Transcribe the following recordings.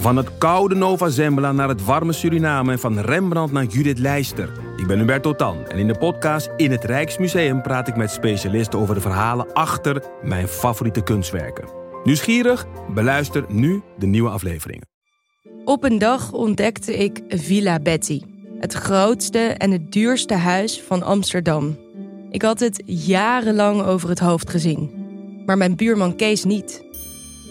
Van het koude Nova Zembla naar het warme Suriname en van Rembrandt naar Judith Leister. Ik ben Hubert Totan en in de podcast In het Rijksmuseum praat ik met specialisten over de verhalen achter mijn favoriete kunstwerken. Nieuwsgierig? Beluister nu de nieuwe afleveringen. Op een dag ontdekte ik Villa Betty. Het grootste en het duurste huis van Amsterdam. Ik had het jarenlang over het hoofd gezien. Maar mijn buurman Kees niet.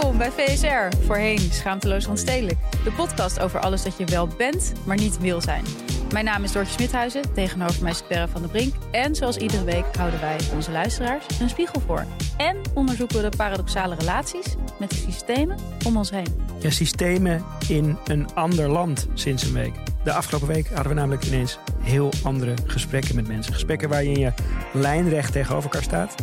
Welkom bij VSR, voorheen Schaamteloos Randstedelijk. De podcast over alles dat je wel bent, maar niet wil zijn. Mijn naam is Doortje Smithuizen, tegenover mij zit Perre van der Brink. En zoals iedere week houden wij onze luisteraars een spiegel voor. En onderzoeken we de paradoxale relaties met de systemen om ons heen. Ja, systemen in een ander land sinds een week. De afgelopen week hadden we namelijk ineens heel andere gesprekken met mensen. Gesprekken waar je in je lijnrecht tegenover elkaar staat.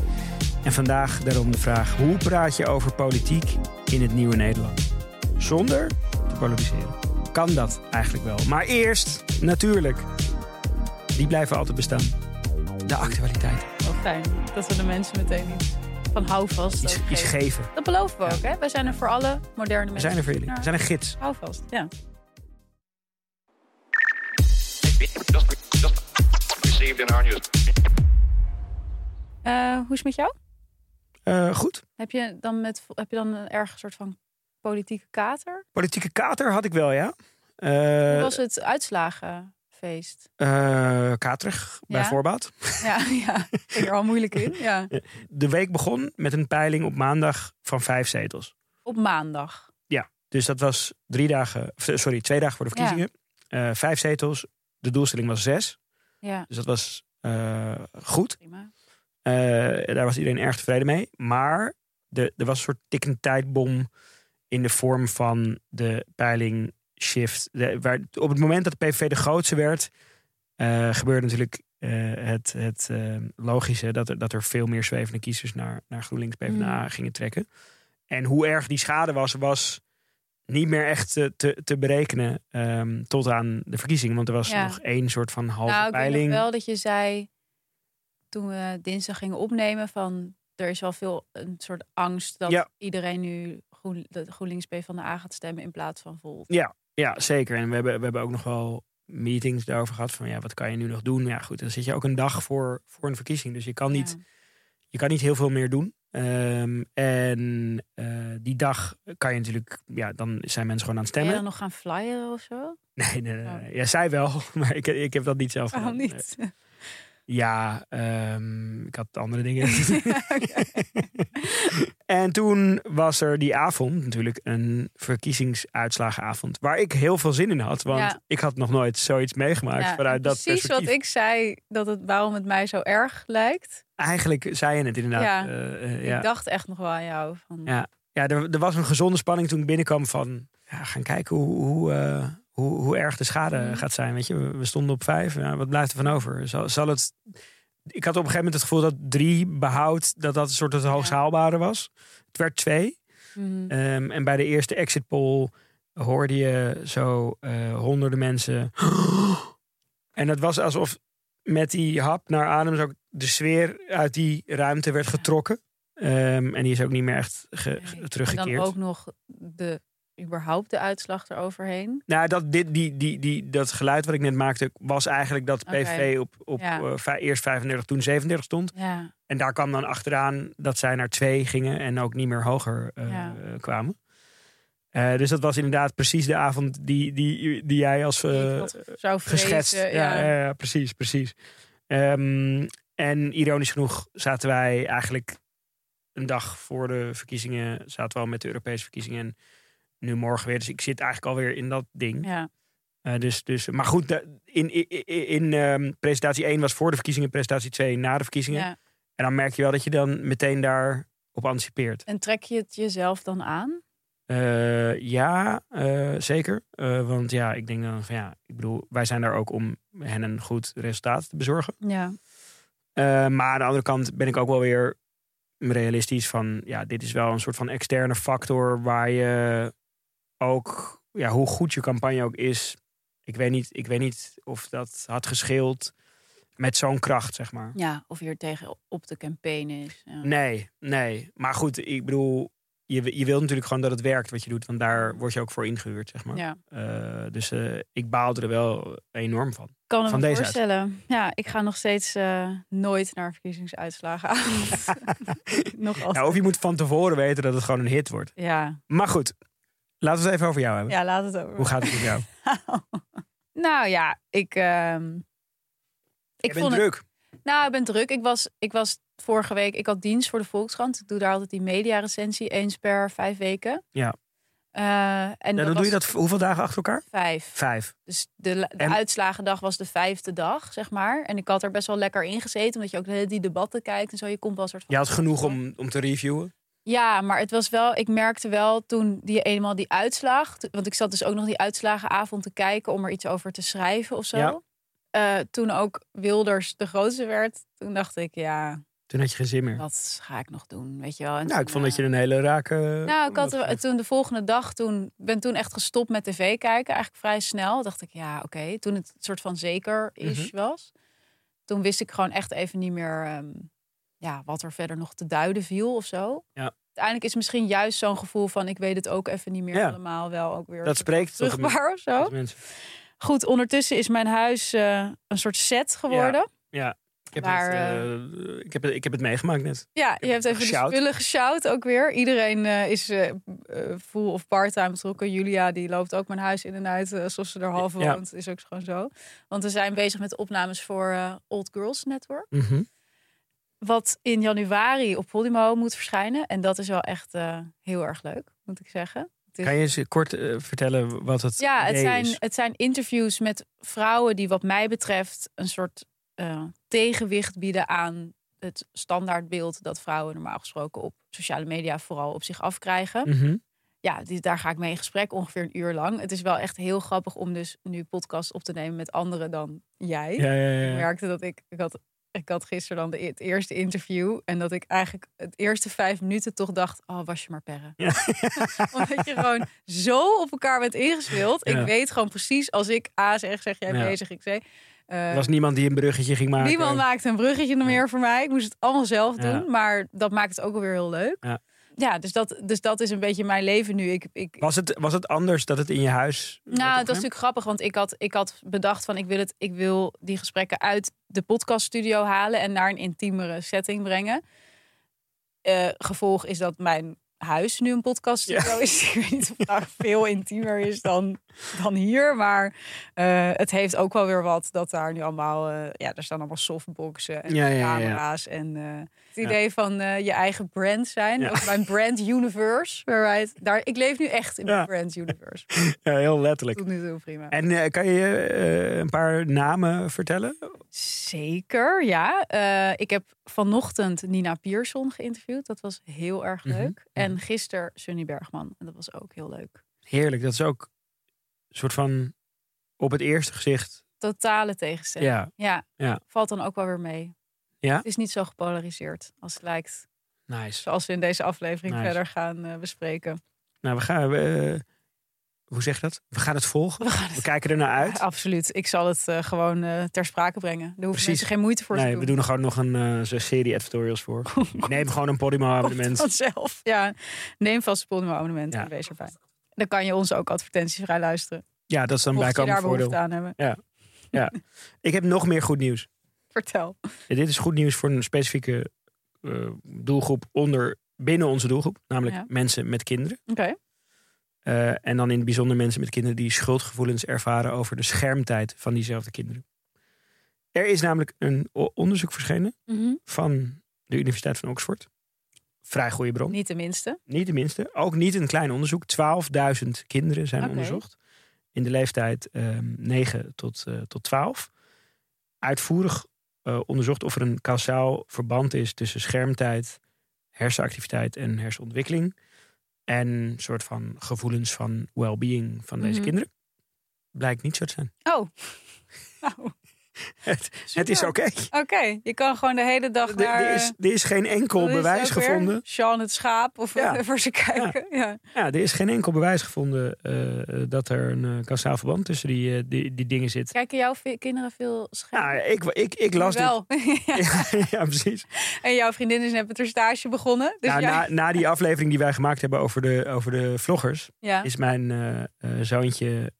En vandaag daarom de vraag: hoe praat je over politiek in het nieuwe Nederland? Zonder te polariseren. Kan dat eigenlijk wel? Maar eerst, natuurlijk, die blijven altijd bestaan. De actualiteit. Wel fijn dat we de mensen meteen iets van houvast Iets, geven. geven. Dat beloven we Ja. ook, hè? Wij zijn er voor alle moderne We mensen. zijn er voor jullie. Nou, We zijn een gids. Houvast, ja. Eh, hoe is het met jou? Eh, goed. Heb je dan, met, heb je dan een erg soort van politieke kater? Politieke kater had ik wel, ja. Hoe Eh was het uitslagenfeest? eh, katerig, bij Ja? voorbaat. Ja, ja. Ik ging er al moeilijk in. Ja. De week begon met een peiling op maandag van vijf zetels. Op maandag. Dus dat was drie dagen, sorry, twee dagen voor de Ja. verkiezingen. Vijf zetels. De doelstelling was zes. Ja, Dus dat was goed. prima. Eh, daar was iedereen erg tevreden mee. Maar de, er was een soort tikkende tijdbom in de vorm van de peiling shift. De, waar, op het moment dat de PVV de grootste werd, eh, gebeurde natuurlijk eh, het, het logische dat er, dat er veel meer zwevende kiezers naar, naar GroenLinks PvdA Mm. gingen trekken. En hoe erg die schade was, was niet meer echt te, te, te berekenen ehm, tot aan de verkiezingen. Want er was Ja. nog één soort van halve Nou, ik weet peiling. nog wel dat je zei toen we dinsdag gingen opnemen van er is wel veel een soort angst dat Ja. iedereen nu Groen, dat GroenLinks P van de A gaat stemmen in plaats van Volt. Ja, ja, zeker. En we hebben, we hebben ook nog wel meetings daarover gehad. Van ja, wat kan je nu nog doen? Ja, goed, dan zit je ook een dag voor, voor een verkiezing. Dus je kan niet, Ja. je kan niet heel veel meer doen. Ehm, en eh, die dag kan je natuurlijk, ja, dan zijn mensen gewoon aan het Ben je stemmen. dan nog gaan flyeren of zo? Nee, nee, nee. Oh. Ja, zij wel, maar ik, ik heb dat niet zelf gedaan. niet? Ja, ehm, ik had andere dingen. En toen was er die avond natuurlijk een verkiezingsuitslagenavond. Waar ik heel veel zin in had. Want Ja. ik had nog nooit zoiets meegemaakt Ja, vanuit dat precies wat ik zei, dat het waarom het mij zo erg lijkt. Eigenlijk zei je het inderdaad. Ja. eh, eh, ja. Ik dacht echt nog wel aan jou. Van, Ja. ja, er, er was een gezonde spanning toen ik binnenkwam van... Ja, gaan kijken hoe, hoe, eh, hoe, hoe erg de schade Mhm. gaat zijn. Weet je, we, stonden op vijf. Ja, wat blijft er van over? Zal, zal het... Ik had op een gegeven moment het gevoel dat drie behoud... dat dat een soort het hoogst Ja. haalbare was. Het werd twee. Mhm. Ehm, en bij de eerste exit poll hoorde je zo eh, honderden mensen. En het was alsof met die hap naar adem de sfeer uit die ruimte werd getrokken. Ehm, en die is ook niet meer echt ge- Nee. ge- En teruggekeerd. dan ook nog de, überhaupt de uitslag eroverheen. Nou, dat, dit, die, die, die, dat geluid wat ik net maakte, was eigenlijk dat. PVV op, op Ja. eh, eerst 35, toen 37 stond. Ja, En daar kwam dan achteraan dat zij naar twee gingen en ook niet meer hoger eh, Ja. kwamen. Eh, dus dat was inderdaad precies de avond die, die, die jij als had zou geschetst. vrezen, ja, ja. ja, ja, precies, precies. Ehm, en ironisch genoeg zaten wij eigenlijk een dag voor de verkiezingen, zaten we al met de Europese verkiezingen en nu morgen weer. Dus ik zit eigenlijk alweer in dat ding. Ja. Eh, dus, dus, maar goed, in, in, in, ehm, presentatie 1 was voor de verkiezingen, presentatie 2 na de verkiezingen. ja. En dan merk je wel dat je dan meteen daar op anticipeert. En trek je het jezelf dan aan? Eh, ja, eh, zeker. Want ja, ik denk dan van ja, ik bedoel, wij zijn daar ook om hen een goed resultaat te bezorgen. Ja. Maar aan de andere kant ben ik ook wel weer realistisch van ja, dit is wel een soort van externe factor waar je ook, ja, hoe goed je campagne ook is. Ik weet niet, ik weet niet of dat had gescheeld met zo'n kracht, zeg maar. ja, of hier tegen op de campaign is. Ja. Nee, nee. Maar goed, ik bedoel, je, je wilt natuurlijk gewoon dat het werkt wat je doet. Want daar word je ook voor ingehuurd, zeg maar. Ja. Eh, dus eh, ik baalde er wel enorm van. kan Van me deze voorstellen. Ja, ik ga nog steeds eh, nooit naar verkiezingsuitslagen aan. nog altijd. Nou, of je moet van tevoren weten dat het gewoon een hit wordt. Ja. Maar goed, laten we het even over jou hebben. ja, laat het over. Hoe gaat het met jou? Nou ja, ik. ehm ik ben het- druk. Nou, ik ben druk. Ik was, ik was vorige week, ik had dienst voor de Volkskrant. Ik doe daar altijd die mediarecensie, eens per vijf weken. Ja. Eh, en dan doe was je dat hoeveel dagen achter elkaar? Vijf. Vijf. Dus de, de En- uitslagendag was de vijfde dag, zeg maar. En ik had er best wel lekker in gezeten, omdat je ook die debatten kijkt en zo. Je komt wel een soort van. Je had genoeg om, om te reviewen. Ja, maar het was wel, ik merkte wel toen die eenmaal die uitslag, want ik zat dus ook nog die uitslagenavond te kijken om er iets over te schrijven of zo. Ja. Eh, toen ook Wilders de grootste werd, toen dacht ik, ja, Toen had je geen zin meer. wat ga ik nog doen, weet je wel. En Nou, toen, ik vond dat eh, je een hele rake... Nou, ik had er- toen de volgende dag, toen ben toen echt gestopt met tv kijken, eigenlijk vrij snel. Dacht ik, ja, oké. Toen het soort van zeker is Mhm. was, toen wist ik gewoon echt even niet meer, ehm, ja, wat er verder nog te duiden viel of zo. Ja. Uiteindelijk is misschien juist zo'n gevoel van, ik weet het ook even niet meer Ja. allemaal, wel ook weer Dat spreekt terugbaar of zo. Goed, ondertussen is mijn huis eh, een soort set geworden. Ja. Ik heb, het, eh, ik, heb ik heb het meegemaakt net. Ja, je hebt even de spullen gesjouwd ook weer. Iedereen eh, is eh, eh, full of part-time betrokken. Julia die loopt ook mijn huis in en uit eh, alsof ze er half woont. Is ook gewoon zo. Want we zijn bezig met opnames voor eh, Old Girls Network. Mhm. Wat in januari op Podimo moet verschijnen. En dat is wel echt eh, heel erg leuk, moet ik zeggen. Is- Kan je eens kort eh, vertellen wat het ja, het zijn, is? het zijn interviews met vrouwen die wat mij betreft een soort eh, tegenwicht bieden aan het standaardbeeld dat vrouwen normaal gesproken op sociale media vooral op zich afkrijgen. Mhm. Ja, die, daar ga ik mee in gesprek ongeveer een uur lang. Het is wel echt heel grappig om dus nu podcast op te nemen met anderen dan jij. Ja, ja, ja. Ik merkte dat ik, ik had, ik had gisteren dan de, het eerste interview. En dat ik eigenlijk het eerste vijf minuten toch dacht, oh was je maar perren. Ja. Omdat je gewoon zo op elkaar bent ingespeeld. Ja. Ik weet gewoon precies als ik A zeg, zeg jij Ja. B, zeg ik C. Eh, Er was niemand die een bruggetje ging maken. Niemand maakte een bruggetje meer voor mij. Ik moest het allemaal zelf doen. Maar dat maakt het ook wel weer heel leuk. Ja. Ja, dus dat, dus dat is een beetje mijn leven nu. Ik, ik, Was het, was het anders dat het in je huis nou, was opgenomen? natuurlijk grappig, want ik had, ik had bedacht van ik wil, het, ik wil die gesprekken uit de podcaststudio halen en naar een intiemere setting brengen. Eh, gevolg is dat mijn huis nu een podcaststudio is. Ik weet niet of het nou veel intiemer is dan, dan hier, maar eh, het heeft ook wel weer wat dat daar nu allemaal, eh, ja, er staan allemaal softboxen en Ja, ja, ja, ja. camera's en eh, het idee van je eigen brand zijn. Ook mijn brand universe, waaruit daar, ik leef nu echt in mijn brand universe. Ja, heel letterlijk. Tot nu toe prima. En kan je een paar namen vertellen? Zeker, ja. Ik heb vanochtend Nina Pierson geïnterviewd. Dat was heel erg Mhm, leuk. En gisteren Sunny Bergman. En dat was ook heel leuk. Heerlijk, dat is ook soort van op het eerste gezicht. Totale tegenstelling. Ja, Ja. Ja. Valt dan ook wel weer mee. Ja? Het is niet zo gepolariseerd als het lijkt. nice. Zoals we in deze aflevering Nice. verder gaan eh, bespreken. Nou, we gaan. eh, hoe zeg je dat? We gaan het volgen. We gaan We het... kijken er naar uit. Ja, absoluut. Ik zal het eh, gewoon ter sprake brengen. Daar hoeven mensen geen moeite voor te Nee, doen. we doen er gewoon nog een serie editorials voor. Neem gewoon een Podimo abonnement. Vanzelf. Ja, neem vast een Podimo abonnement Ja. en wees erbij. Dan kan je onze ook advertentievrij luisteren. Ja, dat is je bijkomend daar behoefte voordeel. aan hebben. Ik heb nog meer goed nieuws. Vertel. Ja, dit is goed nieuws voor een specifieke eh, doelgroep onder, binnen onze doelgroep. Namelijk Ja. mensen met kinderen. Oké. Eh, en dan in het bijzonder mensen met kinderen die schuldgevoelens ervaren over de schermtijd van diezelfde kinderen. Er is namelijk een onderzoek verschenen Mhm. van de Universiteit van Oxford. Vrij goede bron. Niet de minste. Niet de minste. Ook niet een klein onderzoek. 12.000 kinderen zijn onderzocht. In de leeftijd ehm 9 tot, eh, tot 12. Uitvoerig eh, onderzocht of er een kausaal verband is tussen schermtijd, hersenactiviteit en hersenontwikkeling. en soort van gevoelens van well-being van deze Mhm. kinderen. Blijkt niet zo te zijn. Oh. Het, het is oké. Oké, je kan gewoon de hele dag naar... Er is, er is geen enkel is bewijs gevonden. Sean het schaap of Ja. whatever ze kijken. Ja. Ja, er is geen enkel bewijs gevonden eh, dat er een uh, kausaal verband tussen die, eh, die, die dingen zit. Kijken jouw kinderen veel scherm? Ja, ik, ik, ik las dit. wel. Ja. Precies. En jouw vriendin is net met haar stage begonnen. Dus nou, jij- na, na die aflevering die wij gemaakt hebben over de, over de vloggers, is mijn zoontje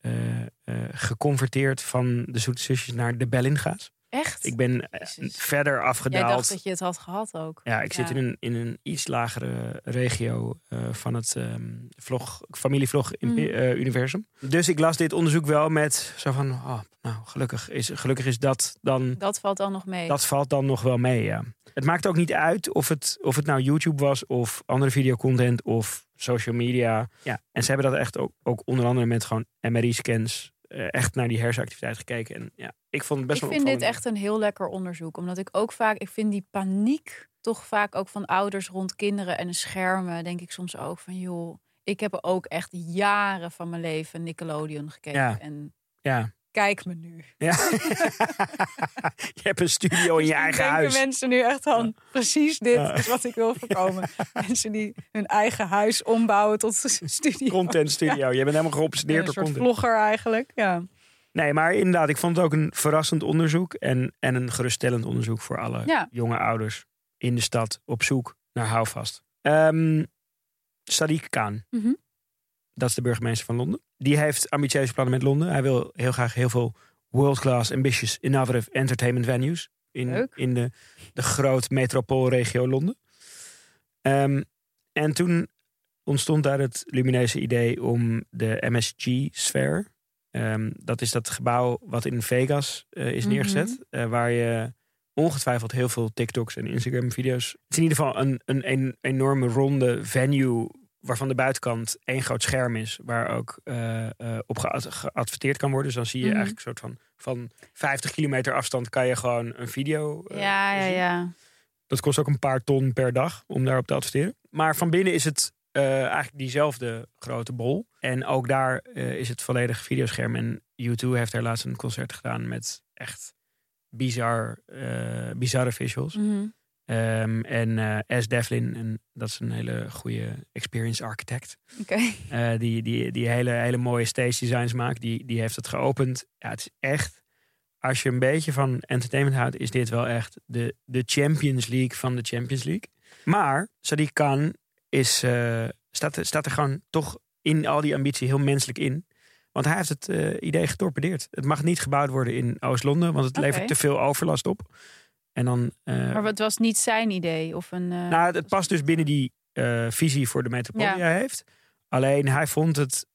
geconverteerd van de Zoete Zusjes naar de Bellinga's. Echt? Ik ben eh, Jezus. verder Jij afgedaald. dacht dat je het had gehad ook. Ja, ik zit in een, in een iets lagere regio eh, van het ehm, vlog, familievlog in- Mhm. eh, universum. Dus ik las dit onderzoek wel met zo van, oh, nou gelukkig is, gelukkig is dat dan, Dat valt dan nog mee. dat valt dan nog wel mee. Ja. Het maakt ook niet uit of het, of het nou YouTube was of andere videocontent of social media. Ja, en ze hebben dat echt ook, ook onder andere met gewoon MRI-scans eh, echt naar die hersenactiviteit gekeken. En ja, ik vond het best ik wel vind dit echt een heel lekker onderzoek. Omdat ik ook vaak, ik vind die paniek toch vaak ook van ouders rond kinderen en schermen. Denk ik soms ook van joh, ik heb ook echt jaren van mijn leven Nickelodeon gekeken. Ja. En Ja. Kijk me nu. Ja. je hebt een studio in je eigen denken huis. mensen nu echt van precies dit Ja. is wat ik wil voorkomen. mensen die hun eigen huis ombouwen tot studio. Content studio. Je bent helemaal geobsedeerd een door content. vlogger eigenlijk. Ja. Nee, maar inderdaad, ik vond het ook een verrassend onderzoek. En, en een geruststellend onderzoek voor alle jonge ouders in de stad op zoek naar houvast. Ehm Sadiq Khan, Mhm. Dat is de burgemeester van Londen. Die heeft ambitieuze plannen met Londen. Hij wil heel graag heel veel world-class, ambitious, innovative entertainment venues. In, Leuk. in de, de groot metropoolregio Londen. Ehm, en toen ontstond daar het lumineuze idee om de MSG-sfeer. ehm, dat is dat gebouw wat in Vegas eh, is Mhm. neergezet. eh, waar je ongetwijfeld heel veel TikToks en Instagram-video's. Het is in ieder geval een, een, een enorme ronde venue. Waarvan de buitenkant één groot scherm is. Waar ook eh, eh, op gead- geadverteerd kan worden. Dus dan zie je Mhm. eigenlijk een soort van. Van 50 kilometer afstand kan je gewoon een video. eh, ja, ja, zien. ja. Dat kost ook een paar ton per dag om daarop te adverteren. Maar van binnen is het eigenlijk diezelfde grote bol. En ook daar is het volledig videoscherm. En U2 heeft daar laatst een concert gedaan met echt bizar, bizarre visuals. Mhm. Ehm, en eh S. Devlin, en dat is een hele goede experience architect. Eh, die, die, die hele, hele mooie stage designs maakt. Die, die heeft het geopend. Ja, het is echt, als je een beetje van entertainment houdt, is dit wel echt de, de Champions League van de Champions League. Maar Sadiq Khan is, eh, staat, staat er gewoon toch in al die ambitie heel menselijk in. Want hij heeft het idee getorpedeerd. Het mag niet gebouwd worden in Oost-Londen, want het levert te veel overlast op. En dan, eh, Maar het was niet zijn idee of een. eh, nou, het past dus binnen die eh, visie voor de metropolie die hij heeft. Alleen hij vond het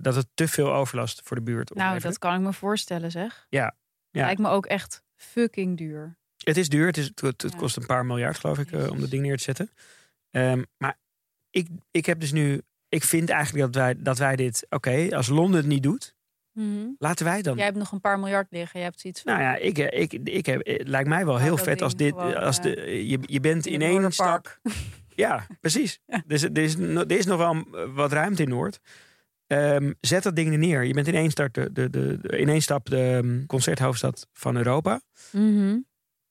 dat het te veel overlast voor de buurt nou, dat kan ik me voorstellen, zeg. Ja. Ja. Lijkt me ook echt fucking duur. Het is duur. Het, is, het, het Ja. kost een paar miljard, geloof ik, om dat ding neer te zetten. Ehm, maar ik, ik heb dus nu... Ik vind eigenlijk dat wij, dat wij dit... Oké, als Londen het niet doet, Mhm. laten wij dan... Jij hebt nog een paar miljard liggen. Je hebt zoiets van. Nou ja, ik, eh, ik, ik heb, het lijkt mij wel Nou, heel vet als dit... gewoon, als eh, de, je, je bent in één stap... Ja, precies. Dus er is, no- er is nog wel eh, wat ruimte in Noord. Ehm, zet dat ding er neer. Je bent in één, start de, de, de, in één stap de ehm, concerthoofdstad van Europa. Mhm.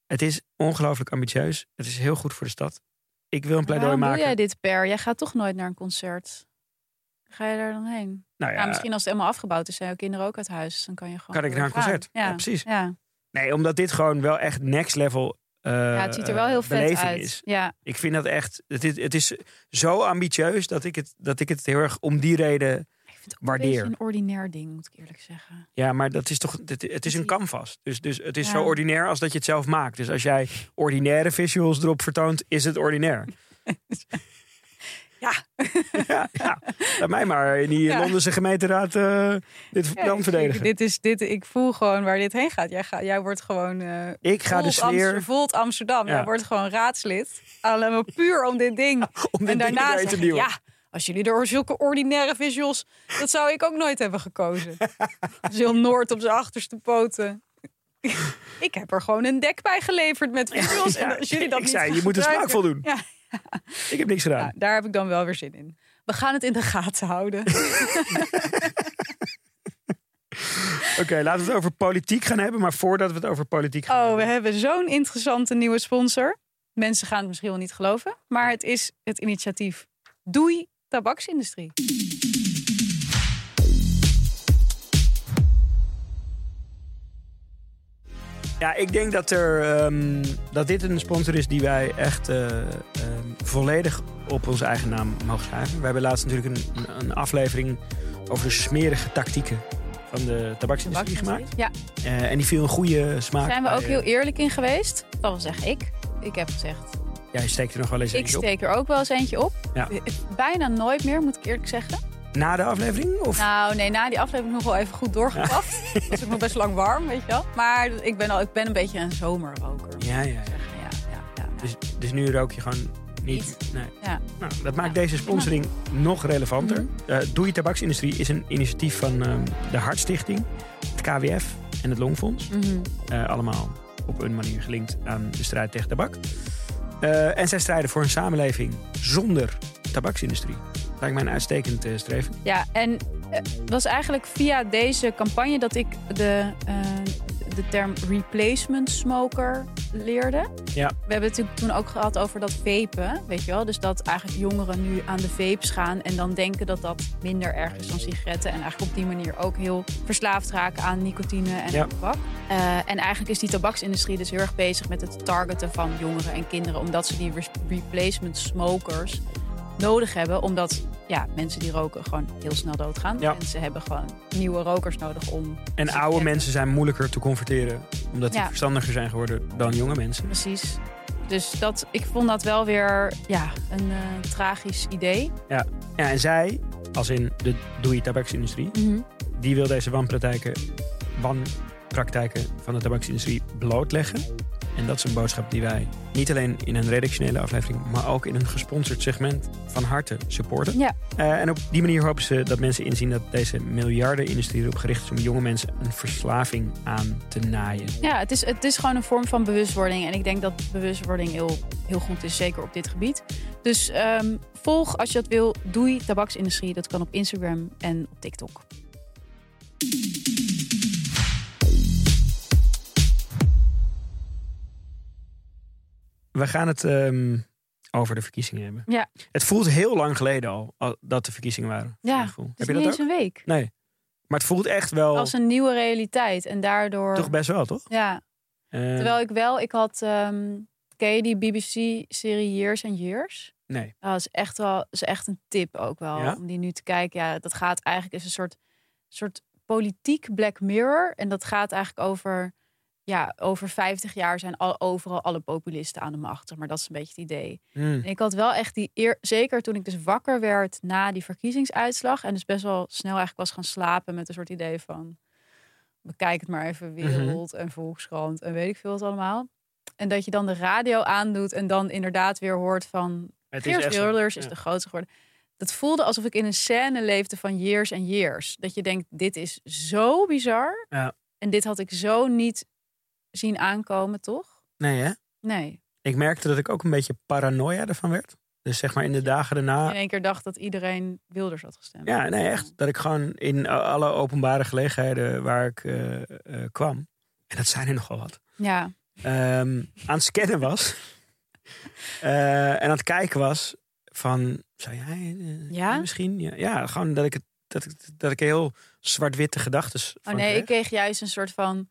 Het is ongelooflijk ambitieus. Het is heel goed voor de stad. Ik wil een pleidooi Waarom maken. doe jij dit per? Jij gaat toch nooit naar een concert. Ga je daar dan heen? Nou Ja, misschien als het helemaal afgebouwd is, zijn jouw kinderen ook uit huis. Dan kan je gewoon. Kan ik naar een gaan. concert? Ja, Ja, precies. Ja. nee, omdat dit gewoon wel echt next level eh ja, het ziet er wel heel vet uit. is. Ja, Ik vind dat echt... Het is, het is zo ambitieus dat ik, het, dat ik het heel erg om die reden... Waardeer. een ordinair ding, moet ik eerlijk zeggen. Ja, maar dat is toch... Het, het is een canvas. Dus, dus het is Ja. zo ordinair als dat je het zelf maakt. Dus als jij ordinaire visuals erop vertoont, is het ordinair. Ja. ja, ja. Laat mij maar in die Ja. Londense gemeenteraad eh, dit Ja, land verdedigen. Dit is, dit, ik voel gewoon waar dit heen gaat. Jij, gaat, jij wordt gewoon. eh ik ga de sfeer Amsterdam. Ja. Jij wordt gewoon raadslid. Alleen maar puur om dit ding. om en dit ding daarna te duwen. ja, als jullie door zulke ordinaire visuals, dat zou ik ook nooit hebben gekozen. Heel Noord op zijn achterste poten. ik heb er gewoon een dek bij geleverd met visuals. Ja, en als jullie dat ik niet zei, je moet de smaak voldoen. Ja, Ik heb niks gedaan. daar heb ik dan wel weer zin in. We gaan het in de gaten houden. Oké, laten we het over politiek gaan hebben. Maar voordat we het over politiek gaan Oh, we hebben. hebben zo'n interessante nieuwe sponsor. Mensen gaan het misschien wel niet geloven. Maar het is het initiatief Doei Tabaksindustrie. Ja, ik denk dat, er, ehm, dat dit een sponsor is die wij echt eh, ehm, volledig op onze eigen naam mogen schrijven. We hebben laatst natuurlijk een, een- aflevering over de smerige tactieken van de tabaksindustrie gemaakt. Ja, Eh, en die viel een goede smaak. daar zijn we ook eh, heel eerlijk in geweest. Dat wil zeggen ik. Ik heb gezegd, Ja, je steekt er nog wel eens ik eentje op. steek er ook wel eens eentje op. Ja. Bijna nooit meer, moet ik eerlijk zeggen. Na de aflevering? Of? Nou, nee, na die aflevering nog wel even goed doorgepaft. Het was ook nog best lang warm, weet je wel. Maar ik ben, al, ik ben een beetje een zomerroker. Ja, ja, ja. Ja, ja, ja. Dus, dus nu rook je gewoon niet. Nee. Ja. Nou, dat maakt Ja, deze sponsoring nog relevanter. Mhm. Eh, Doei Tabaksindustrie is een initiatief van ehm, de Hartstichting, het KWF en het Longfonds. Mhm. Eh, allemaal op een manier gelinkt aan de strijd tegen tabak. Eh, en zij strijden voor een samenleving zonder tabaksindustrie. Lijkt mij een uitstekend eh, streven. Ja, en eh, het was eigenlijk via deze campagne dat ik de, de term replacement smoker leerde. Ja. We hebben het natuurlijk toen ook gehad over dat vapen, weet je wel. Dus dat eigenlijk jongeren nu aan de vapes gaan en dan denken dat dat minder erg is dan sigaretten. En eigenlijk op die manier ook heel verslaafd raken aan nicotine en Ja. tabak. Eh, en eigenlijk is die tabaksindustrie dus heel erg bezig met het targeten van jongeren en kinderen. Omdat ze die re- replacement smokers nodig hebben. Omdat ja, mensen die roken gewoon heel snel doodgaan. Ja. En ze hebben gewoon nieuwe rokers nodig om... En oude mensen zijn moeilijker te converteren. Omdat die Ja. verstandiger zijn geworden dan jonge mensen. Precies. Dus dat, ik vond dat wel weer ja, een eh, tragisch idee. Ja, en zij, als in de Doei Tabaksindustrie, die wil deze wanpraktijken, wanpraktijken van de tabaksindustrie blootleggen. En dat is een boodschap die wij niet alleen in een redactionele aflevering, maar ook in een gesponsord segment van harte supporten. Ja. Eh, en op die manier hopen ze dat mensen inzien dat deze miljardenindustrie erop gericht is om jonge mensen een verslaving aan te naaien. Ja, het is, het is gewoon een vorm van bewustwording. En ik denk dat bewustwording heel, heel goed is, zeker op dit gebied. Dus ehm, volg als je dat wil. Doei tabaksindustrie. Dat kan op Instagram en op TikTok. We gaan het ehm, over de verkiezingen hebben. Ja. Het voelt heel lang geleden al, al dat de verkiezingen waren. Ja. Het Heb je niet dat eens ook? een week. Nee. Maar het voelt echt wel, Als een nieuwe realiteit. En daardoor... toch best wel, toch? Ja, Eh, terwijl ik wel... Ik had... ehm ken je die BBC-serie Years and Years? Nee. Dat is echt wel is echt een tip ook wel Ja? om die nu te kijken. Ja, dat gaat eigenlijk is een soort, soort politiek Black Mirror en dat gaat eigenlijk over ja over 50 jaar zijn al, overal alle populisten aan de macht. Maar dat is een beetje het idee. Hmm. En ik had wel echt die eer, zeker toen ik dus wakker werd na die verkiezingsuitslag en dus best wel snel eigenlijk was gaan slapen met een soort idee van bekijk het maar even wereld en Volkskrant en weet ik veel wat allemaal. En dat je dan de radio aandoet en dan inderdaad weer hoort van Het is Geert. Wilders is Ja. de grootste geworden. Dat voelde alsof ik in een scène leefde van years en years. Dat je denkt, dit is zo bizar. Ja. En dit had ik zo niet zien aankomen, toch? Nee, hè? Nee. Ik merkte dat ik ook een beetje paranoia ervan werd. Dus zeg maar in de dagen daarna. In één keer dacht dat iedereen Wilders had gestemd. Ja, nee, echt. Dat ik gewoon in alle openbare gelegenheden waar ik eh, eh, kwam. En dat zijn er nogal wat. Ja. ehm, aan het scannen was. Eh, en aan het kijken was van, zou jij eh, Ja? misschien? Ja, ja, gewoon dat ik, het, dat ik, dat ik heel zwart-witte gedachten Oh nee, ik kreeg juist een soort van...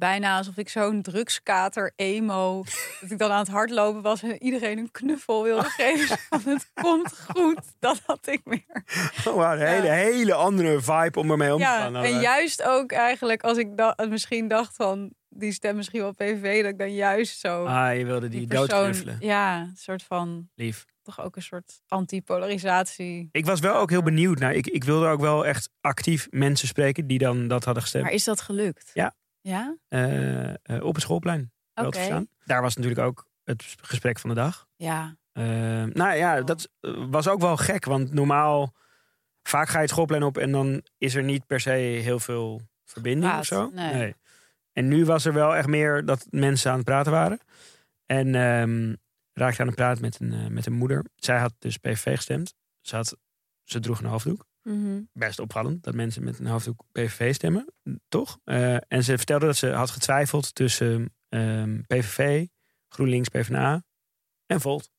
Bijna alsof ik zo'n drugskater emo... dat ik dan aan het hardlopen was en iedereen een knuffel wilde geven. Van het komt goed. Dat had ik meer. Oh, een hele, hele andere vibe om ermee om te Ja, gaan. En juist ook eigenlijk als ik da misschien dacht van... die stem misschien wel PV, dat ik dan juist zo... Ah, je wilde die, persoon- doodknuffelen. Ja, een soort van... Lief. toch ook een soort antipolarisatie. Ik was wel ook heel benieuwd naar. Ik, ik wilde ook wel echt actief mensen spreken die dan dat hadden gestemd. Maar is dat gelukt? Ja. Ja? Eh, eh, op het schoolplein. verstaan. Daar was natuurlijk ook het gesprek van de dag. Ja. Eh, nou ja, dat was ook wel gek. Want normaal, vaak ga je het schoolplein op en dan is er niet per se heel veel verbinding Praat, of zo. nee. En nu was er wel echt meer dat mensen aan het praten waren. En ehm raakte aan het praten met een, met een moeder. Zij had dus PVV gestemd. Ze had ze droeg een hoofddoek. Mhm. Best opvallend dat mensen met een hoofddoek PVV stemmen, toch? Eh, en ze vertelde dat ze had getwijfeld tussen ehm, PVV, GroenLinks, PvdA en Volt.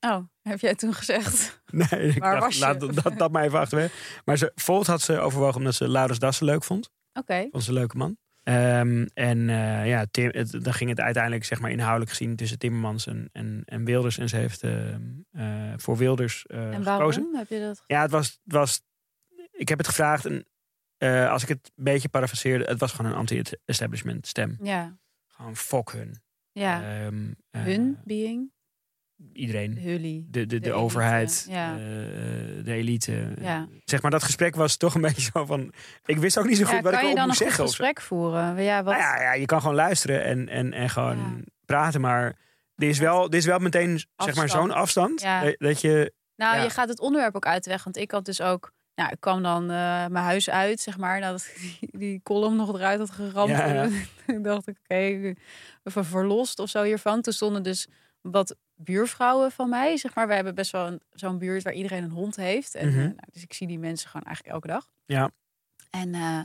Oh, heb jij toen gezegd? Nee, ik Waar dacht, was je? laat dat, dat maar even achterwege. Maar ze, Volt had ze overwogen omdat ze Laurens Dassen leuk vond. Oké. Vond ze een leuke man. Ehm, en eh, ja, Tim, het, dan ging het uiteindelijk zeg maar inhoudelijk gezien tussen Timmermans en, en, en Wilders. En ze heeft ehm, eh, voor Wilders En waarom gekozen. heb je dat? Ja, het was, het was. Ik heb het gevraagd en eh, als ik het een beetje parafraseerde, het was gewoon een anti-establishment stem. Ja. Gewoon fuck hun. Ja. Eh, Hun being? Iedereen. De, de, de, overheid, ja. eh, de elite. Ja. Zeg maar, dat gesprek was toch een beetje zo van. Ik wist ook niet zo goed Ja, wat ik kan je dan een moest zeggen. gesprek voeren? Ja, wat? Nou ja, ja, je kan gewoon luisteren en, en, en gewoon praten. Maar er is wel, er is wel meteen zeg maar, zo'n afstand. Dat, je. Nou, je gaat het onderwerp ook uit de weg. Want ik had dus ook... Nou, ik kwam dan eh, mijn huis uit, zeg maar. Nadat ik die, die column nog eruit had geramd. Ja, ja. Toen dacht ik, oké, even verlost of zo hiervan. Toen stonden dus wat buurvrouwen van mij, zeg maar. We hebben best wel zo'n buurt waar iedereen een hond heeft. En, Mhm. eh, nou, dus ik zie die mensen gewoon eigenlijk elke dag. Ja. En eh,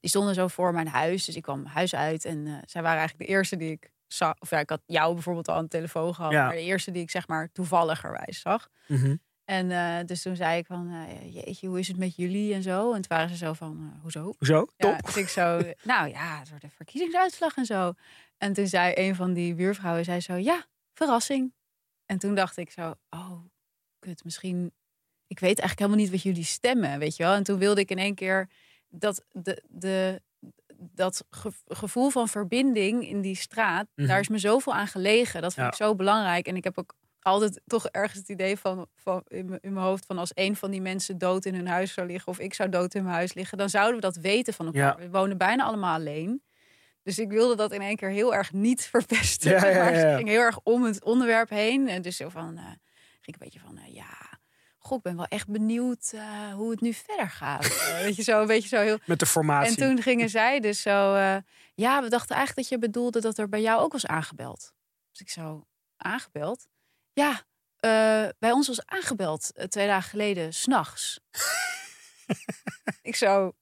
die stonden zo voor mijn huis. Dus ik kwam mijn huis uit. En zij waren eigenlijk de eerste die ik zag. Of ja, ik had jou bijvoorbeeld al aan de telefoon gehad. Ja. Maar de eerste die ik zeg maar toevalligerwijs zag. Mhm. En eh, dus toen zei ik van, eh, jeetje, hoe is het met jullie en zo? En toen waren ze zo van, eh, hoezo? Hoezo? Ja, Top. dus ik zo, nou ja, soort een verkiezingsuitslag en zo. En toen zei een van die buurvrouwen, zei zo, ja, verrassing. En toen dacht ik zo, oh, kut, misschien... Ik weet eigenlijk helemaal niet wat jullie stemmen, weet je wel. En toen wilde ik in één keer dat, de, de, dat ge- gevoel van verbinding in die straat... Mhm. daar is me zoveel aan gelegen. Dat vind Ja. ik zo belangrijk. En ik heb ook altijd toch ergens het idee van, van in, mijn- in mijn hoofd... van als een van die mensen dood in hun huis zou liggen... of ik zou dood in mijn huis liggen... dan zouden we dat weten van elkaar. Ja. We wonen bijna allemaal alleen. Dus ik wilde dat in één keer heel erg niet verpesten. Ja, zeg ja, maar. Het ging heel erg om het onderwerp heen. En dus zo van, eh, ging ik een beetje van, eh, ja... Goh, ik ben wel echt benieuwd eh, hoe het nu verder gaat. Weet je, zo een beetje zo heel... Met de formatie. En toen gingen zij dus zo... ja, we dachten eigenlijk dat je bedoelde dat er bij jou ook was aangebeld. Dus ik zo, aangebeld? Ja, eh, bij ons was aangebeld eh, twee dagen geleden, s'nachts. ik zo...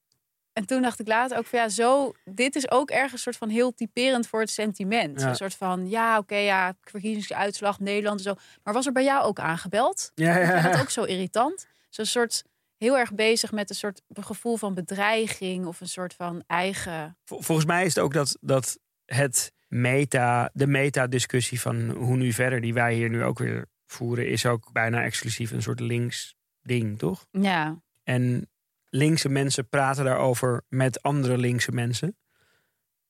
En toen dacht ik later ook van ja, zo... Dit is ook ergens een soort van heel typerend voor het sentiment. Ja. Een soort van, ja, oké, ja, verkiezingsuitslag, Nederland en zo. Maar was er bij jou ook aangebeld? ja, Ik vind ja, dat ook zo irritant. Zo'n soort heel erg bezig met een soort gevoel van bedreiging of een soort van eigen. Vol- Volgens mij is het ook dat, dat het meta, de meta-discussie van hoe nu verder, die wij hier nu ook weer voeren, is ook bijna exclusief een soort links ding, toch? Ja, En linkse mensen praten daarover met andere linkse mensen.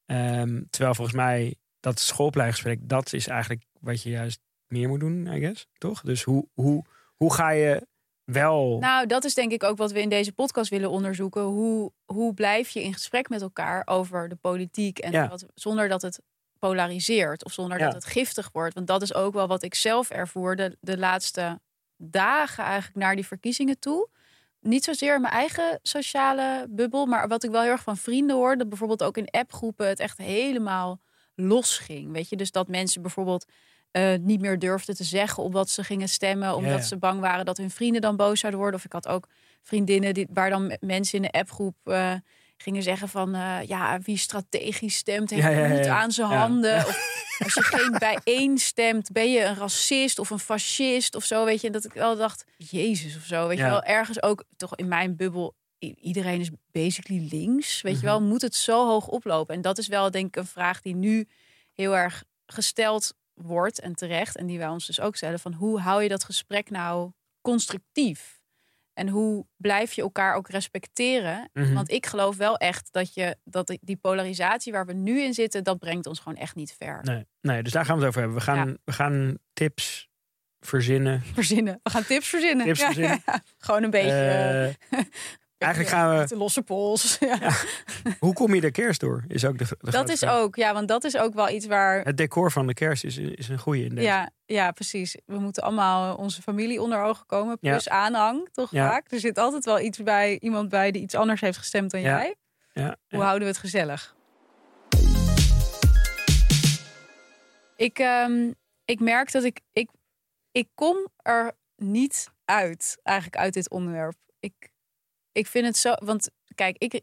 Ehm, terwijl volgens mij dat schoolpleingesprek, dat is eigenlijk wat je juist meer moet doen, I guess. Toch? Dus hoe, hoe, hoe ga je wel... nou, dat is denk ik ook wat we in deze podcast willen onderzoeken. Hoe, hoe blijf je in gesprek met elkaar over de politiek en Ja. wat, zonder dat het polariseert of zonder Ja. dat het giftig wordt. Want dat is ook wel wat ik zelf ervoer de, de laatste dagen eigenlijk naar die verkiezingen toe. Niet zozeer in mijn eigen sociale bubbel, maar wat ik wel heel erg van vrienden hoor, dat bijvoorbeeld ook in appgroepen het echt helemaal los ging. Weet je, dus dat mensen bijvoorbeeld eh, niet meer durfden te zeggen op wat ze gingen stemmen, omdat ze bang waren dat hun vrienden dan boos zouden worden. Of ik had ook vriendinnen die, waar dan me- mensen in de appgroep eh, gingen zeggen van eh, ja, wie strategisch stemt heeft Ja, ja, ja, bloed ja. aan zijn handen. Of als je geen bijeen stemt, ben je een racist of een fascist of zo, weet je. En dat ik wel dacht, jezus of zo, weet je wel. Ergens ook toch in mijn bubbel, iedereen is basically links, weet Mhm. je wel. Moet het zo hoog oplopen? En dat is wel denk ik een vraag die nu heel erg gesteld wordt en terecht. En die wij ons dus ook stellen van hoe hou je dat gesprek nou constructief? En hoe blijf je elkaar ook respecteren? Mhm. Want ik geloof wel echt dat, je, dat die- polarisatie waar we nu in zitten, dat brengt ons gewoon echt niet ver. Nee, nee, dus daar gaan we het over hebben. We gaan, we gaan tips verzinnen. Verzinnen. We gaan tips verzinnen. Tips verzinnen. ja, ja. Gewoon een beetje. Eh, eigenlijk gaan we... De losse pols. Ja. Hoe kom je de kerst door? Is ook de, de Dat is vraag. ook, ja, want dat is ook wel iets waar. Het decor van de kerst is, is een goede in deze. Ja, ja, precies. We moeten allemaal onze familie onder ogen komen. Plus aanhang, toch vaak. Er zit altijd wel iets bij, iemand bij die iets anders heeft gestemd dan jij. Ja, Hoe houden we het gezellig? Ik, ehm, ik merk dat ik, ik... Ik kom er niet uit, eigenlijk uit dit onderwerp. ik, ik vind het zo. Want kijk, ik,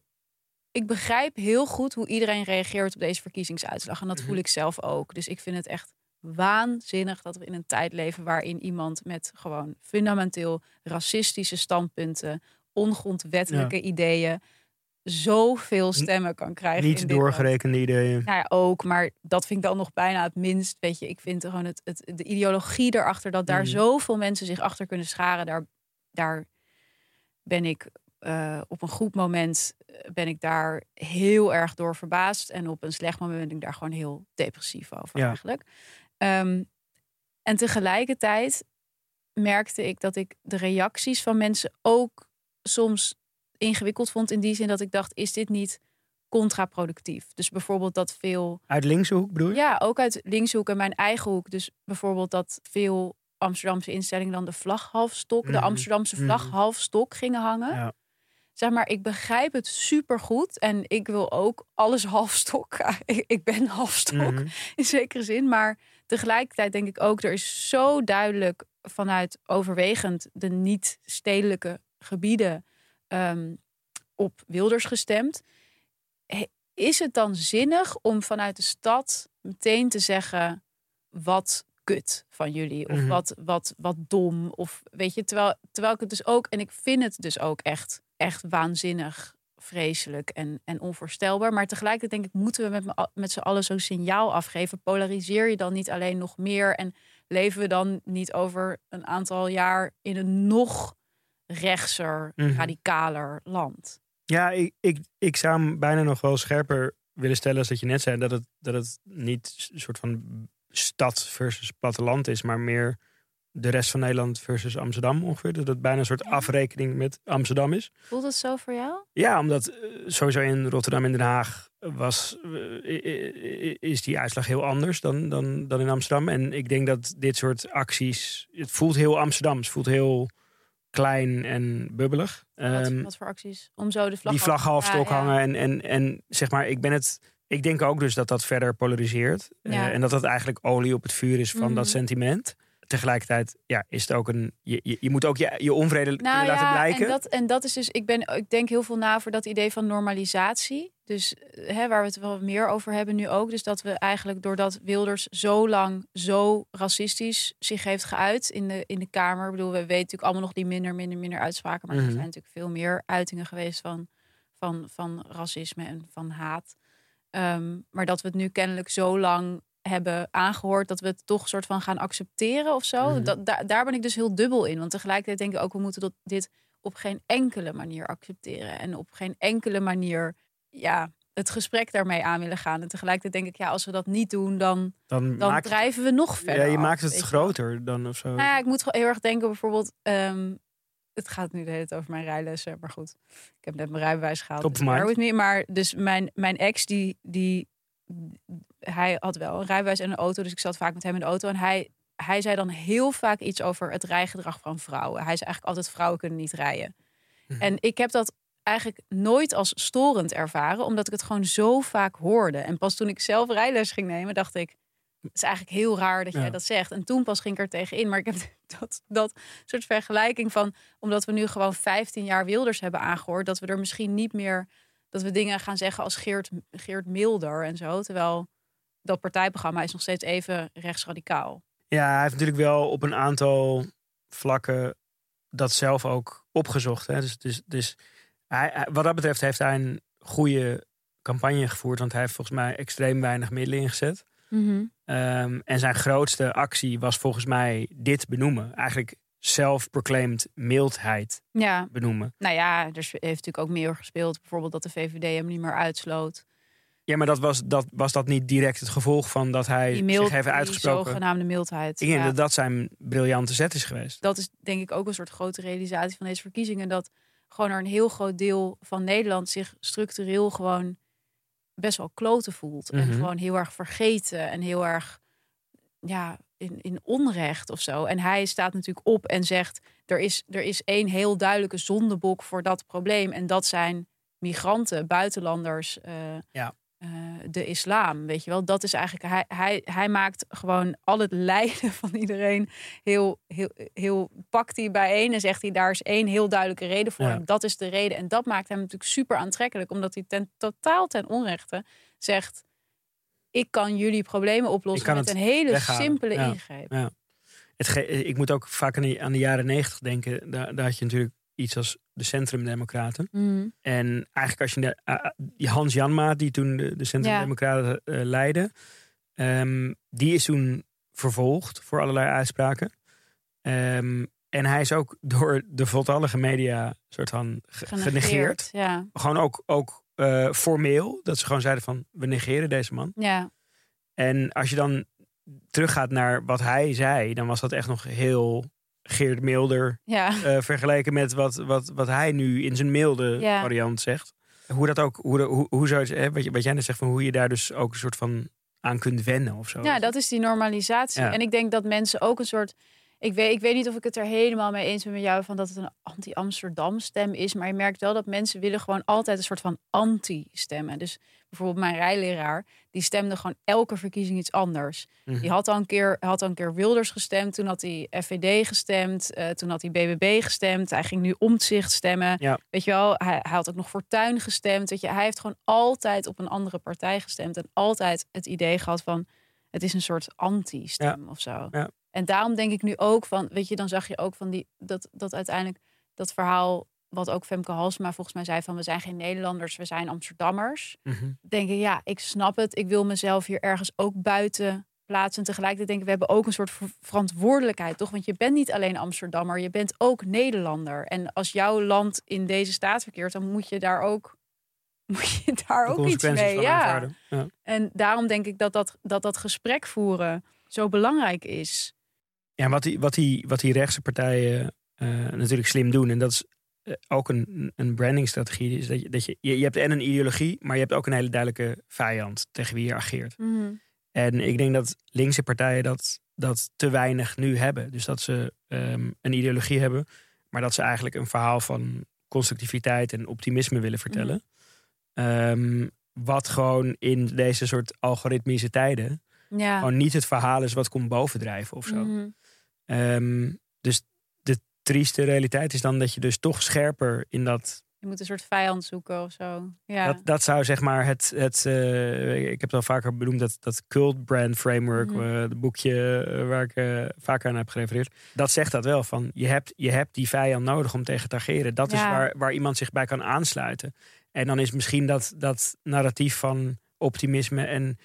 ik begrijp heel goed hoe iedereen reageert op deze verkiezingsuitslag. En dat Mhm. voel ik zelf ook. Dus ik vind het echt waanzinnig dat we in een tijd leven waarin iemand met gewoon fundamenteel racistische standpunten, ongrondwettelijke ideeën, zoveel stemmen kan krijgen. Niet land. doorgerekende ideeën. Nou ja, ook, maar dat vind ik dan nog bijna het minst. Weet je, ik vind gewoon het, het, de ideologie erachter, dat daar Mhm. zoveel mensen zich achter kunnen scharen, daar, daar ben ik eh, op een goed moment eh, ben ik daar heel erg door verbaasd. En op een slecht moment ben ik daar gewoon heel depressief over Ja. eigenlijk. Ehm, en tegelijkertijd merkte ik dat ik de reacties van mensen ook soms ingewikkeld vond. In die zin dat ik dacht, is dit niet contraproductief? Dus bijvoorbeeld dat veel Uit linkse hoek bedoel je? ja, ook uit linkshoek en mijn eigen hoek. Dus bijvoorbeeld dat veel Amsterdamse instellingen dan de vlag halfstok, de Mhm. Amsterdamse vlag Mhm. halfstok gingen hangen. Ja. Zeg maar, ik begrijp het supergoed en ik wil ook alles halfstok. Ik, ik ben halfstok Mhm. in zekere zin, maar tegelijkertijd denk ik ook, er is zo duidelijk vanuit overwegend de niet-stedelijke gebieden ehm, op Wilders gestemd. Is het dan zinnig om vanuit de stad meteen te zeggen wat kut van jullie of Mhm. wat, wat, wat dom of weet je, terwijl, terwijl ik het dus ook en ik vind het dus ook echt, echt waanzinnig vreselijk en, en onvoorstelbaar. Maar tegelijkertijd denk ik, moeten we met, me- met z'n allen zo'n signaal afgeven? Polariseer je dan niet alleen nog meer? En leven we dan niet over een aantal jaar in een nog rechtser, Mhm. radicaler land? Ja, ik, ik, ik zou hem bijna nog wel scherper willen stellen als dat je net zei. Dat het, dat het niet een soort van stad versus platteland is, maar meer de rest van Nederland versus Amsterdam ongeveer. Dat het bijna een soort afrekening met Amsterdam is. Voelt het zo voor jou? Ja, omdat eh, sowieso in Rotterdam en Den Haag was, eh, is die uitslag heel anders dan, dan, dan in Amsterdam. En ik denk dat dit soort acties, het voelt heel Amsterdams, het voelt heel klein en bubbelig. Wat, Ehm, wat voor acties? Om zo de vlag die vlag half stok Ja, ja. hangen. En, en, en zeg maar, ik ben het. Ik denk ook dus dat dat verder polariseert. Eh, en dat dat eigenlijk olie op het vuur is van Mhm. dat sentiment. Tegelijkertijd ja, is het ook een. Je, je, je moet ook je, je onvrede Nou kunnen laten ja, blijken. en dat, en dat is dus, ik, ben, ik denk heel veel na voor dat idee van normalisatie. Dus eh, hè, waar we het wel meer over hebben nu ook. Dus dat we eigenlijk doordat Wilders zo lang zo racistisch zich heeft geuit in de, in de Kamer. Ik bedoel, we weten natuurlijk allemaal nog die minder, minder, minder uitspraken. Maar er Mhm. zijn natuurlijk veel meer uitingen geweest van, van, van racisme en van haat. Ehm, maar dat we het nu kennelijk zo lang hebben aangehoord dat we het toch soort van gaan accepteren of zo. Mhm. dat, daar, daar ben ik dus heel dubbel in. Want tegelijkertijd denk ik ook, we moeten dat, dit op geen enkele manier accepteren. En op geen enkele manier ja, het gesprek daarmee aan willen gaan. En tegelijkertijd denk ik, ja, als we dat niet doen, dan, dan dan maakt het, drijven we nog ja, verder. je af, maakt het je groter dan of zo. Nou ja, ik moet heel erg denken bijvoorbeeld... ehm, het gaat nu de hele tijd over mijn rijlessen, maar goed. Ik heb net mijn rijbewijs gehaald. Top dus me. Maar dus mijn, mijn ex, die, die, hij had wel een rijbewijs en een auto. Dus ik zat vaak met hem in de auto. En hij, hij zei dan heel vaak iets over het rijgedrag van vrouwen. Hij zei eigenlijk altijd, vrouwen kunnen niet rijden. Mhm. En ik heb dat eigenlijk nooit als storend ervaren. Omdat ik het gewoon zo vaak hoorde. En pas toen ik zelf rijles ging nemen, dacht ik... Het is eigenlijk heel raar dat jij Ja. dat zegt. En toen pas ging ik er tegenin. Maar ik heb dat, dat soort vergelijking van... omdat we nu gewoon 15 jaar Wilders hebben aangehoord... dat we er misschien niet meer... dat we dingen gaan zeggen als Geert, Geert Milder en zo. Terwijl dat partijprogramma is nog steeds even rechtsradicaal. Ja, hij heeft natuurlijk wel op een aantal vlakken dat zelf ook opgezocht. Hè? Dus, dus, dus hij, wat dat betreft heeft hij een goede campagne gevoerd. Want hij heeft volgens mij extreem weinig middelen ingezet. Ehm, en zijn grootste actie was volgens mij dit benoemen. Eigenlijk self-proclaimed mildheid Ja, benoemen. nou ja, er heeft natuurlijk ook meer gespeeld. Bijvoorbeeld dat de VVD hem niet meer uitsloot. Ja, maar dat was, dat, was dat niet direct het gevolg van dat hij Die, mild, zich heeft die uitgesproken? zogenaamde mildheid. Ik denk Ja. dat dat zijn briljante zet is geweest. dat is denk ik ook een soort grote realisatie van deze verkiezingen. Dat gewoon er een heel groot deel van Nederland zich structureel gewoon best wel kloten voelt. En Mhm. gewoon heel erg vergeten en heel erg ja, in, in onrecht of zo. En hij staat natuurlijk op en zegt: er is, er is één heel duidelijke zondebok voor dat probleem. En dat zijn migranten, buitenlanders. eh, Ja. eh, de islam. Weet je wel, dat is eigenlijk. Hij, hij, hij maakt gewoon al het lijden van iedereen heel, heel, heel. pakt hij bijeen en zegt hij: daar is één heel duidelijke reden voor. Ja. En dat is de reden. En dat maakt hem natuurlijk super aantrekkelijk, omdat hij ten totaal ten onrechte zegt: ik kan jullie problemen oplossen met een hele weghalen. simpele Ja. ingreep. Ja. Het ik moet ook vaak aan de, aan de jaren negentig denken. Daar, daar had je natuurlijk iets als de Centrumdemocraten. Mhm. En eigenlijk als je de, die Hans Janma, die toen de, de Centrumdemocraten eh, leidde, ehm, die is toen vervolgd voor allerlei uitspraken. Ehm, en hij is ook door de voltallige media soort van ge- genegeerd. Ja. Gewoon ook, ook eh, formeel, dat ze gewoon zeiden van we negeren deze man. ja. En als je dan teruggaat naar wat hij zei, dan was dat echt nog heel Geert Milder Ja. eh, vergeleken met wat, wat, wat hij nu in zijn milde Ja. variant zegt. Hoe dat ook, hoe, hoe, hoe zou je, hè, wat, wat jij net zegt, van hoe je daar dus ook een soort van aan kunt wennen of zo. Ja, dat is die normalisatie. Ja. En ik denk dat mensen ook een soort. Ik weet, ik weet niet of ik het er helemaal mee eens ben met jou van dat het een anti-Amsterdam stem is. Maar je merkt wel dat mensen willen gewoon altijd een soort van anti-stemmen. Dus bijvoorbeeld mijn rijleraar, die stemde gewoon elke verkiezing iets anders. Mhm. Die had al een keer, had al een keer Wilders gestemd. Toen had hij FVD gestemd. eh, toen had hij BBB gestemd. Hij ging nu Omtzigt stemmen. Ja. Weet je wel, hij, hij had ook nog Fortuyn gestemd. Weet je, hij heeft gewoon altijd op een andere partij gestemd. En altijd het idee gehad van... het is een soort anti-stem of zo. Ja. En daarom denk ik nu ook van... weet je, dan zag je ook van die... dat, dat uiteindelijk dat verhaal... wat ook Femke Halsema volgens mij zei van... we zijn geen Nederlanders, we zijn Amsterdammers Mhm. denk ik, ja, ik snap het. Ik wil mezelf hier ergens ook buiten plaatsen. Tegelijkertijd denk ik, we hebben ook een soort ver- verantwoordelijkheid, toch? Want je bent niet alleen Amsterdammer, je bent ook Nederlander. En als jouw land in deze staat verkeert, dan moet je daar ook, moet je daar ook iets mee. Ja. En daarom denk ik dat dat, dat dat gesprek voeren zo belangrijk is. Ja, wat die, wat die, wat die rechtse partijen eh, natuurlijk slim doen, en dat is eh, ook een, een brandingstrategie, is dat je, dat je, je, hebt en een ideologie, maar je hebt ook een hele duidelijke vijand tegen wie je ageert. En ik denk dat linkse partijen dat, dat te weinig nu hebben. Dus dat ze ehm, een ideologie hebben, maar dat ze eigenlijk een verhaal van constructiviteit en optimisme willen vertellen. Ehm, wat gewoon in deze soort algoritmische tijden Ja. gewoon niet het verhaal is wat komt bovendrijven of zo. Mhm. Ehm, dus de trieste realiteit is dan dat je dus toch scherper in dat. Je moet een soort vijand zoeken of zo. Ja. Dat, dat zou zeg maar het. het eh, ik heb het al vaker benoemd, dat, dat cult brand framework, Mhm. eh, het boekje eh, waar ik vaker aan heb gerefereerd. Dat zegt dat wel van je hebt, je hebt die vijand nodig om tegen te ageren. Dat is waar, waar iemand zich bij kan aansluiten. En dan is misschien dat, dat narratief van optimisme en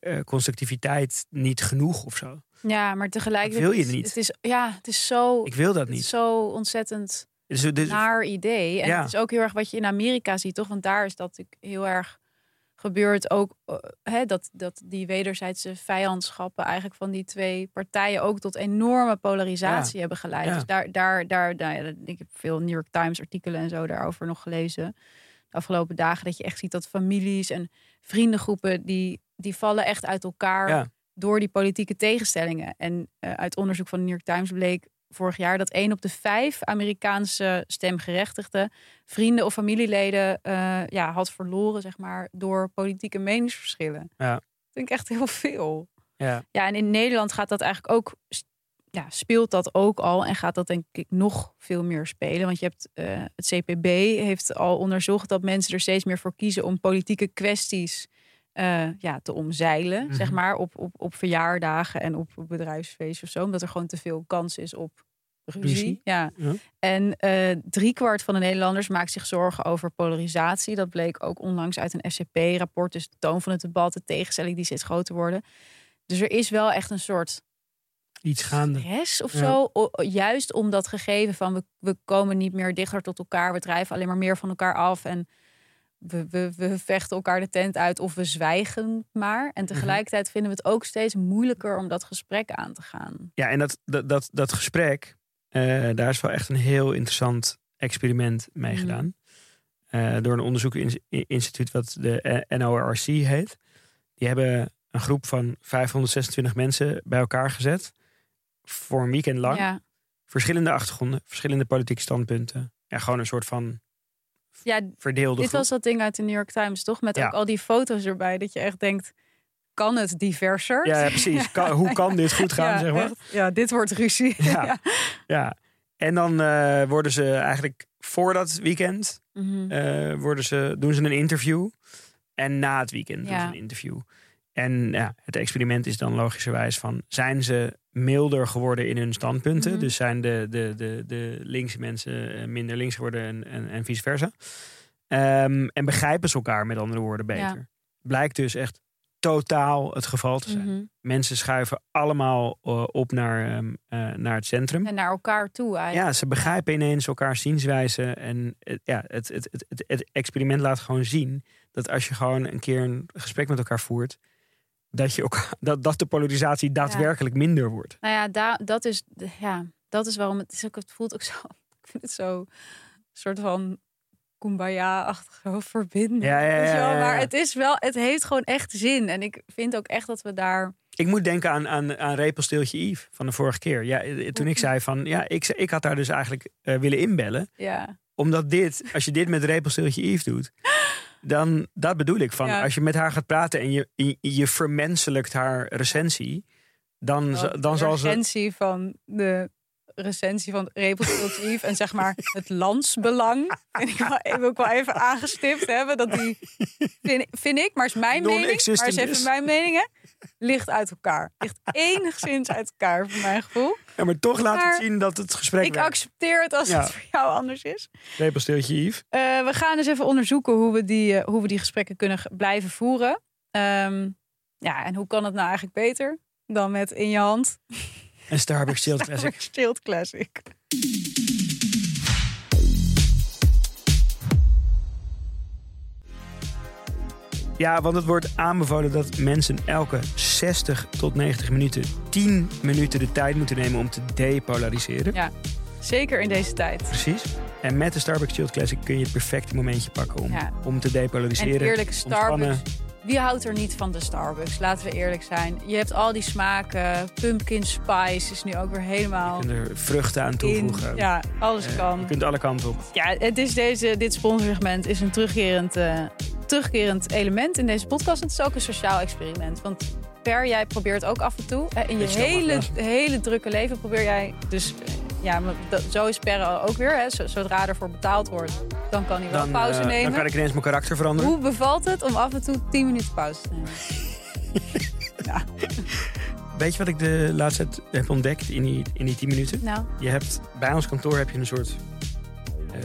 eh, constructiviteit niet genoeg of zo. ja, maar tegelijkertijd. wil je het- niet. Het is, ja, het is zo. Ik wil dat niet. zo ontzettend Dus, dus, naar idee. En Ja. het is ook heel erg wat je in Amerika ziet, toch? Want daar is dat natuurlijk heel erg gebeurd. Ook eh, hè, dat, dat die wederzijdse vijandschappen eigenlijk van die twee partijen ook tot enorme polarisatie hebben geleid. Ja. Dus daar, daar, daar, ja, ik heb veel New York Times artikelen en zo daarover nog gelezen. De afgelopen dagen dat je echt ziet dat families en vriendengroepen die, die vallen echt uit elkaar Ja. door die politieke tegenstellingen. En eh, uit onderzoek van de New York Times bleek vorig jaar dat één op de vijf Amerikaanse stemgerechtigden vrienden of familieleden eh, ja, had verloren, zeg maar, door politieke meningsverschillen. Ja. Dat vind ik echt heel veel. ja. Ja, en in Nederland gaat dat eigenlijk ook, ja, speelt dat ook al en gaat dat denk ik nog veel meer spelen. Want je hebt eh, het CPB heeft al onderzocht dat mensen er steeds meer voor kiezen om politieke kwesties eh, ja, te omzeilen, Mhm. zeg maar, op, op, op verjaardagen en op bedrijfsfeesten of zo, omdat er gewoon te veel kans is op ruzie. Ruzie. Ja. Ja. En eh driekwart van de Nederlanders maakt zich zorgen over polarisatie. Dat bleek ook onlangs uit een SCP-rapport. Dus de toon van het debat, de tegenstelling die steeds groter worden. Dus er is wel echt een soort Iets gaande. stress of Ja. zo. O- Juist om dat gegeven van we, we komen niet meer dichter tot elkaar. We drijven alleen maar meer van elkaar af. En we, we, we vechten elkaar de tent uit of we zwijgen maar. En tegelijkertijd vinden we het ook steeds moeilijker om dat gesprek aan te gaan. Ja, en dat, dat, dat, dat gesprek, eh, daar is wel echt een heel interessant experiment mee Mhm. gedaan. Eh, door een onderzoeksinstituut wat de eh, NORC heet. Die hebben een groep van 526 mensen bij elkaar gezet. Voor een weekend lang. Ja, Verschillende achtergronden, verschillende politieke standpunten. En gewoon een soort van Ja, verdeelde dit groep. was dat ding uit de New York Times, toch? Met Ja. ook al die foto's erbij. Dat je echt denkt, kan het diverser? Ja, ja, precies. Kan- hoe kan dit goed gaan, Ja, zeg maar? echt. ja, dit wordt ruzie. Ja. Ja. En dan eh, worden ze eigenlijk voor dat weekend Mhm. eh, worden ze, doen ze een interview. En na het weekend doen ze een interview. En ja, het experiment is dan logischerwijs van... zijn ze milder geworden in hun standpunten? Mhm. Dus zijn de, de, de, de linkse mensen eh, minder links geworden en, en, en vice versa? Ehm, en begrijpen ze elkaar met andere woorden beter? Ja. Blijkt dus echt totaal het geval te zijn. Mhm. Mensen schuiven allemaal eh, op naar, ehm, eh, naar het centrum. En naar elkaar toe eigenlijk. Ja, ze begrijpen ineens elkaar zienswijze. En ja, het, het, het experiment laat gewoon zien dat als je gewoon een keer een gesprek met elkaar voert, dat, je elkaar, dat, dat de polarisatie daadwerkelijk minder wordt. Nou ja, da, dat, is, ja, dat is waarom het, is ook, het voelt ook zo. Ik vind het zo een soort van kumbaya-achtig zo verbinden. Ja, ja, ja. Maar het is wel, het heeft gewoon echt zin. En ik vind ook echt dat we daar. Ik moet denken aan, aan, aan Repelsteeltje Yves van de vorige keer. Ja, eh, toen ik zei van, ja, ik, ik had daar dus eigenlijk eh, willen inbellen. Ja, Omdat dit, als je dit met Repelsteeltje Yves doet, dan, dat bedoel ik van, Ja. als je met haar gaat praten en je, je, je vermenselijkt haar recensie, dan, z- want dan de zal ze... recensie van de recensie van Repulsief en zeg maar het landsbelang. Vind ik heb ik wel even aangestipt hebben. Dat die, vind, vind ik, maar is mijn mening. Maar is even mijn mening, hè. Ligt uit elkaar. Ligt enigszins uit elkaar, voor mijn gevoel. Ja, maar toch laat Maar het zien dat het gesprek Ik werkt. accepteer het als Ja. het voor jou anders is. Repelsteeltje Yves. Eh, we gaan dus even onderzoeken hoe we die, eh, hoe we die gesprekken kunnen blijven voeren. Ehm, ja, en hoe kan het nou eigenlijk beter dan met in je hand En Starbucks Chilled Classic. Stilt Classic. Ja, want het wordt aanbevolen dat mensen elke 60 tot 90 minuten 10 minuten de tijd moeten nemen om te depolariseren. Ja, zeker in deze tijd. Precies. En met de Starbucks Chilled Classic kun je het perfecte momentje pakken om, Ja. om te En depolariseren. eerlijk, Starbucks. ontspannen. Wie houdt er niet van de Starbucks? Laten we eerlijk zijn. Je hebt al die smaken. Pumpkin spice is nu ook weer helemaal Je kunt er vruchten aan in. toevoegen. Ja, alles Eh, kan. Je kunt alle kanten op. Ja, het is deze, dit sponsorsegment is een terugkerend, eh, terugkerend element in deze podcast. Het is ook een sociaal experiment. Want Per, jij probeert ook af en toe. in je hele, ja. hele drukke leven probeer jij dus... Ja, maar dat, zo is Per ook weer. Hè. Zo- Zodra ervoor betaald wordt, dan kan hij wel Dan, pauze eh, nemen. dan kan ik ineens mijn karakter veranderen. Hoe bevalt het om af en toe 10 minuten pauze te nemen? Weet je wat ik de laatste tijd heb ontdekt in die, in die 10 minuten? Nou, Je hebt, bij ons kantoor heb je een soort eh,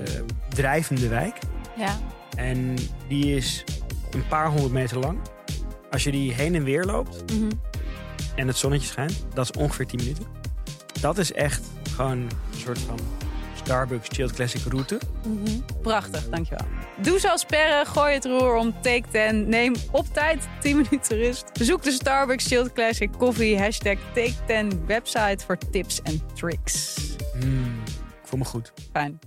drijvende wijk. ja. En die is een paar honderd meter lang. Als je die heen en weer loopt Mhm. en het zonnetje schijnt, dat is ongeveer 10 minuten. Dat is echt gewoon een soort van Starbucks Chilled Classic route. Mhm. Prachtig, dankjewel. Doe zoals Perre, gooi het roer om take 10. Neem op tijd 10 minuten rust. Bezoek de Starbucks Chilled Classic Coffee hashtag take 10 website voor tips en tricks. Mm, ik voel me goed. Fijn.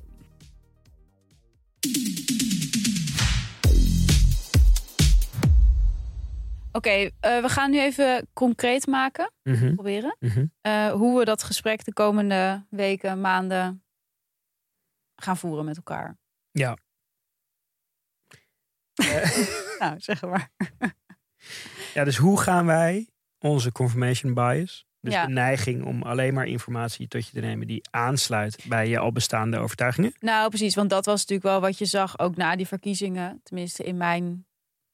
Oké, eh, we gaan nu even concreet maken, Mhm, proberen. mhm. eh, hoe we dat gesprek de komende weken, maanden gaan voeren met elkaar. Ja. Nou, zeg maar. ja, dus hoe gaan wij onze confirmation bias, dus Ja. de neiging om alleen maar informatie tot je te nemen die aansluit bij je al bestaande overtuigingen, Nou, precies, want dat was natuurlijk wel wat je zag ook na die verkiezingen, tenminste in mijn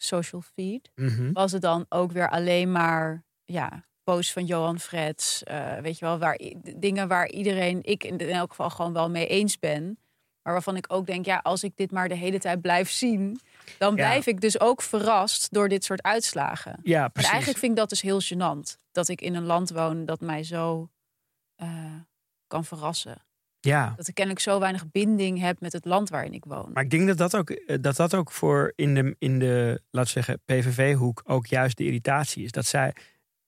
social feed, Mhm. was het dan ook weer alleen maar ja, posts van Johan Freds, eh, weet je wel, waar dingen waar iedereen, ik in, elk geval gewoon wel mee eens ben, maar waarvan ik ook denk, ja, als ik dit maar de hele tijd blijf zien, dan blijf ik dus ook verrast door dit soort uitslagen. Ja, En precies. eigenlijk vind ik dat dus heel gênant. Dat ik in een land woon dat mij zo eh, kan verrassen. Ja, Dat ik kennelijk zo weinig binding heb met het land waarin ik woon. maar ik denk dat dat ook, eh, dat dat ook voor in de, in de, laten we zeggen, PVV-hoek ook juist de irritatie is. Dat zij,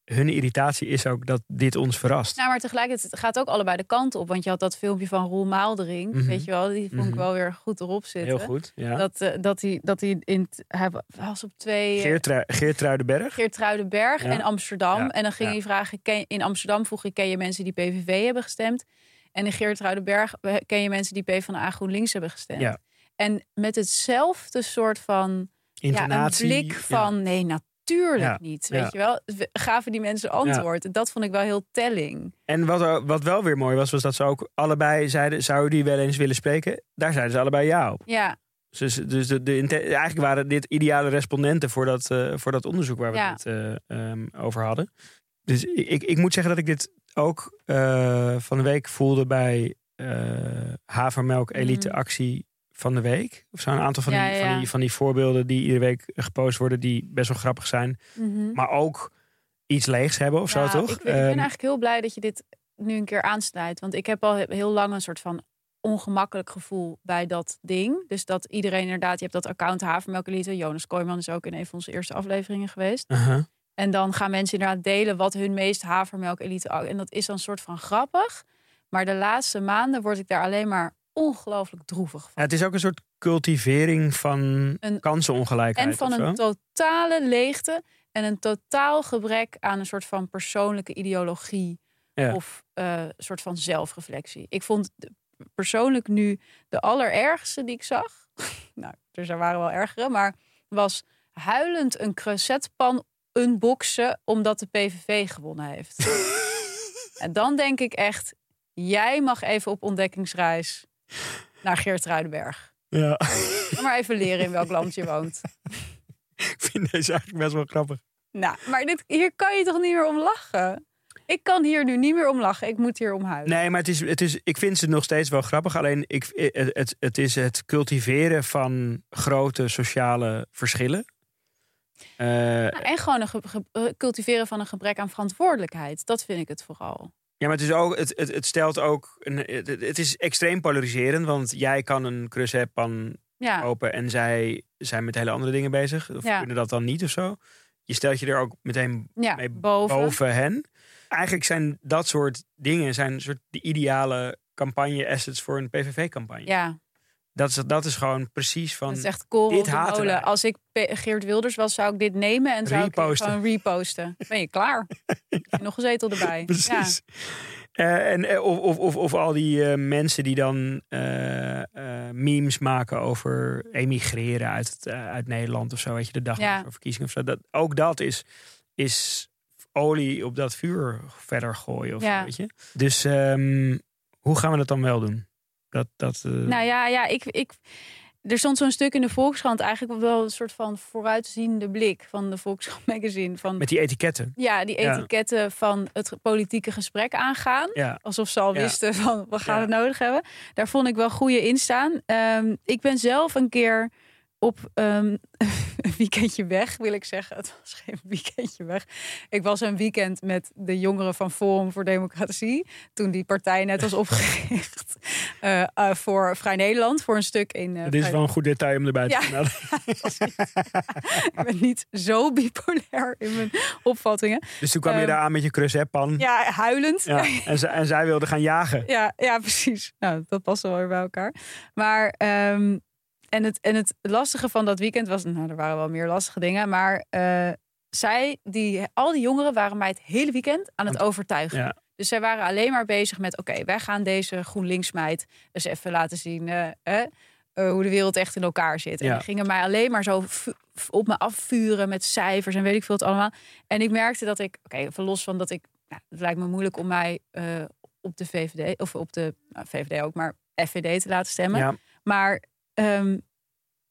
hun irritatie is ook dat dit ons verrast. Nou, maar tegelijkertijd het gaat ook allebei de kant op. Want je had dat filmpje van Roel Maaldering. Mhm. Weet je wel, die vond ik Mhm. wel weer goed erop zitten. Heel goed, ja. Dat, eh, dat hij, dat hij in. Hij was op twee. eh, Geertrui- Geertruidenberg. Geertruidenberg Ja. en Amsterdam. Ja, En dan ging hij vragen: ken, in Amsterdam vroeg je: ken je mensen die PVV hebben gestemd? En in Geertruidenberg eh, ken je mensen die PvdA GroenLinks hebben gestemd? Ja. En met hetzelfde soort van Intonatie. ja, een blik van nee, natuurlijk Ja, niet. Weet je wel? We- Gaven die mensen antwoord. Dat vond ik wel heel telling. En wat, wat wel weer mooi was, was dat ze ook allebei zeiden: zouden die wel eens willen spreken? Daar zeiden ze allebei ja op. Ja, Dus, dus de, eigenlijk waren dit ideale respondenten voor dat, eh, voor dat onderzoek waar we het eh, ehm, over hadden. Dus ik, ik moet zeggen dat ik dit ook eh, van de week voelde bij eh Havermelk Elite Mhm. Actie van de week. Of zo een aantal van, Ja, die, ja, Van, die, van die voorbeelden die iedere week gepost worden, die best wel grappig zijn. Mhm. Maar ook iets leegs hebben of Ja, zo, toch? Ik, ben- ik ben Ehm, eigenlijk heel blij dat je dit nu een keer aansnijdt. Want ik heb al he- heel lang een soort van ongemakkelijk gevoel bij dat ding. Dus dat iedereen inderdaad, je hebt dat account Havermelk Elite. Jonas Kooijman is ook in een van onze eerste afleveringen geweest. uh-huh. En dan gaan mensen inderdaad delen wat hun meest havermelk elite. En dat is dan een soort van grappig. Maar de laatste maanden word ik daar alleen maar ongelooflijk droevig Ja, van. het is ook een soort cultivering van Een- kansenongelijkheid. En van een totale leegte en een totaal gebrek aan een soort van persoonlijke ideologie. Ja. Of een soort van zelfreflectie. Ik vond persoonlijk nu de allerergste die ik zag. nou, er waren wel ergere, maar was huilend een cressetpan unboxen omdat de PVV gewonnen heeft. en dan denk ik echt, jij mag even op ontdekkingsreis naar Geert Ruidenberg. Ja, maar even leren in welk land je woont. ik vind deze eigenlijk best wel grappig. Nou, maar dit, hier kan je toch niet meer om lachen? Ik kan hier nu niet meer om lachen. Ik moet hier om huilen. Nee, maar het is, het is, ik vind ze nog steeds wel grappig. Alleen ik, het, het, het is het cultiveren van grote sociale verschillen. Eh, Nou, En gewoon een eh, cultiveren van een gebrek aan verantwoordelijkheid. Dat vind ik het vooral. ja, maar het, is ook, het, het, het stelt ook. Een, het, het is extreem polariserend. Want jij kan een creuset-pan Ja, kopen en zij zijn met hele andere dingen bezig. Of Ja. kunnen dat dan niet of zo. Je stelt je er ook meteen ja mee boven. boven hen. Eigenlijk zijn dat soort dingen zijn soort de ideale campagne-assets voor een PVV-campagne. Ja, Dat, is, dat is gewoon precies van. dat is echt dit haten wij. Als ik Geert Wilders was, zou ik dit nemen en zou Reposten. ik gewoon reposten. Ben je klaar? Heb je nog een zetel erbij. Precies. Eh, en, eh, of, of, of, of al die eh, mensen die dan memes maken over emigreren uit, het, uit Nederland of zo. Weet je, de dag Ja. na zo'n verkiezing of zo. Dat, ook dat is, is olie op dat vuur verder gooien. Of Ja. weet je. Dus ehm, hoe gaan we dat dan wel doen? Dat, dat, eh, Nou ja, ja ik, ik, er stond zo'n stuk in de Volkskrant eigenlijk wel een soort van vooruitziende blik van de Volkskrant magazine. Van, met die etiketten. ja, die Ja. etiketten van het politieke gesprek aangaan. Ja. Alsof ze al Ja. wisten van we gaan Ja. het nodig hebben. Daar vond ik wel goede in staan. Ehm, ik ben zelf een keer op ehm, een weekendje weg, wil ik zeggen. Het was geen weekendje weg. Ik was een weekend met de jongeren van Forum voor Democratie. Toen die partij net was opgericht eh, eh, voor Vrij Nederland. Voor een stuk in. eh, Dit is Vrij- wel een goed detail om erbij te Ja. vermelden. Ik ben niet zo bipolair in mijn opvattingen. Dus toen kwam je Ehm, daar aan met je creusetpan. Ja, huilend. Ja, en, zij, en zij wilde gaan jagen. Ja, ja, precies. Nou, dat past wel weer bij elkaar. Maar ehm, en, het, en het lastige van dat weekend was, nou, er waren wel meer lastige dingen, maar eh, zij, die, al die jongeren waren mij het hele weekend aan het overtuigen. Ja. Dus zij waren alleen maar bezig met, oké, wij gaan deze GroenLinks-meid eens even laten zien eh, eh, hoe de wereld echt in elkaar zit. En Ja. die gingen mij alleen maar zo op me afvuren met cijfers en weet ik veel het allemaal. En ik merkte dat ik, oké, even los van dat ik, nou, het lijkt me moeilijk om mij op de VVD, of op de nou, VVD ook, maar FVD te laten stemmen. Ja. Maar ehm,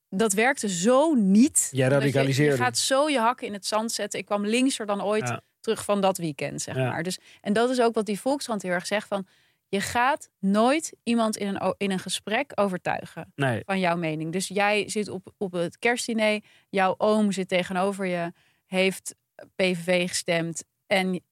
dat werkte zo niet. Jij je- radicaliseerde. Je, gaat zo je hakken in het zand zetten. Ik kwam linkser dan ooit Ja. terug van dat weekend, zeg Ja. maar. Dus, en dat is ook wat die Volkskrant heel erg zegt van... je gaat nooit iemand in een, in een gesprek overtuigen Nee. van jouw mening. Dus jij zit op, op het kerstdiner, jouw oom zit tegenover je, heeft PVV gestemd en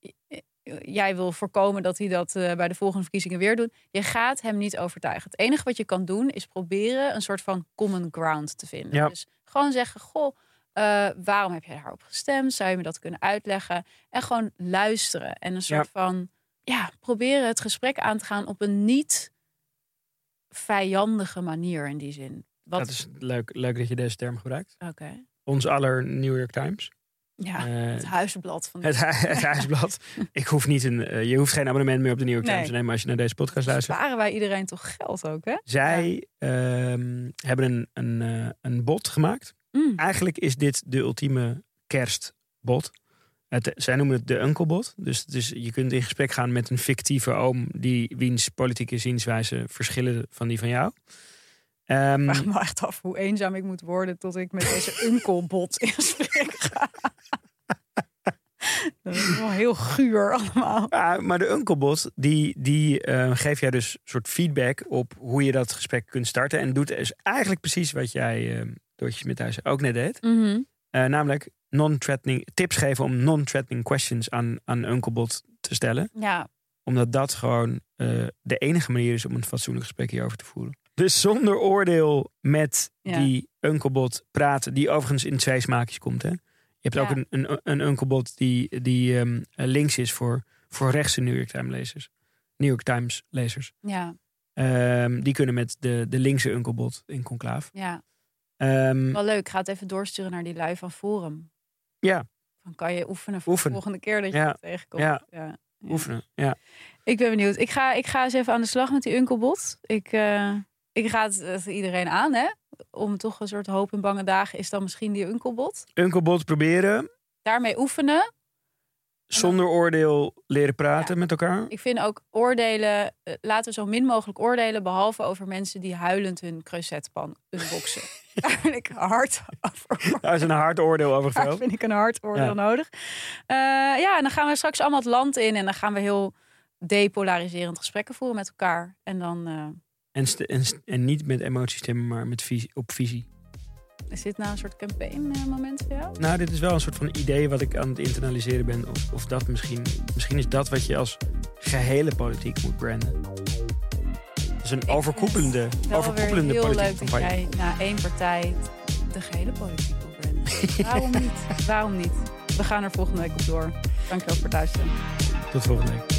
jij wil voorkomen dat hij dat eh, bij de volgende verkiezingen weer doet. Je gaat hem niet overtuigen. Het enige wat je kan doen is proberen een soort van common ground te vinden. Ja. Dus gewoon zeggen, goh, eh, waarom heb jij daarop gestemd? Zou je me dat kunnen uitleggen? En gewoon luisteren en een soort van, ja, proberen het gesprek aan te gaan op een niet vijandige manier in die zin. Wat, Dat is leuk, leuk dat je deze term gebruikt. Oké. Ons aller New York Times. Ja, Eh, het huisblad van het, hu- het huisblad. Ik hoef niet een, eh, je hoeft geen abonnement meer op de New York Times te nemen als je naar deze podcast luistert. Sparen wij iedereen toch geld ook, hè? Zij ehm, hebben een, een, eh, een bot gemaakt. Mm. Eigenlijk is dit de ultieme kerstbot. Het, zij noemen het de Unkelbot. Dus, dus je kunt in gesprek gaan met een fictieve oom... Die, wiens politieke zienswijze verschillen van die van jou. Ehm, Ik vraag me echt af hoe eenzaam ik moet worden tot ik met deze unkelbot in gesprek ga. Dat is wel heel guur allemaal. ja, maar de Unkelbot, die, die eh, geeft jij dus soort feedback op hoe je dat gesprek kunt starten. En doet dus eigenlijk precies wat jij, uh, Doortje Smithuizen, ook net deed. Mhm. Eh, namelijk non-threatening, tips geven om non-threatening questions aan, aan Unkelbot te stellen. Ja, Omdat dat gewoon eh, de enige manier is om een fatsoenlijk gesprek hierover te voeren. Dus zonder oordeel met Ja. die Unkelbot praten, die overigens in twee smaakjes komt. Hè? Je hebt ook een, een, een Unkelbot die, die ehm, links is voor, voor rechtse New York Times lezers. New York Times lezers. ja, Ehm, die kunnen met de, de linkse Unkelbot in conclaaf. ja. Ehm, Wel leuk. Ga het even doorsturen naar die lui van Forum. ja, Dan kan je oefenen voor Oefenen. de volgende keer dat je Ja. het tegenkomt. Ja. Ja. Ja. oefenen. Ja. Ik ben benieuwd. Ik ga, ik ga eens even aan de slag met die Unkelbot. Ik, eh, ik raad het iedereen aan, hè? Om toch een soort hoop in bange dagen is dan misschien die Unkelbot. Unkelbot proberen. Daarmee oefenen. Zonder oordeel leren praten met elkaar. Ik vind ook oordelen, eh, laten we zo min mogelijk oordelen, behalve over mensen die huilend hun creusetpan unboxen. Daar ben ik hard over. Daar is een hard oordeel over Daar vind ik een hard oordeel Ja. nodig. Eh, ja, en dan gaan we straks allemaal het land in en dan gaan we heel depolariserend gesprekken voeren met elkaar. En dan eh, En, en, niet met emoties stemmen, maar met visie, op visie. is dit nou een soort campaign eh, moment voor jou? Nou, dit is wel een soort van idee wat ik aan het internaliseren ben. Of, of dat misschien... Misschien is dat wat je als gehele politiek moet branden. Dat is een overkoepelende, Wel weer overkoepelende heel politieke leuk dat jij na één partij de gehele politiek wil branden. Waarom niet? Waarom niet? We gaan er volgende week op door. Dankjewel voor het luisteren. Tot volgende week.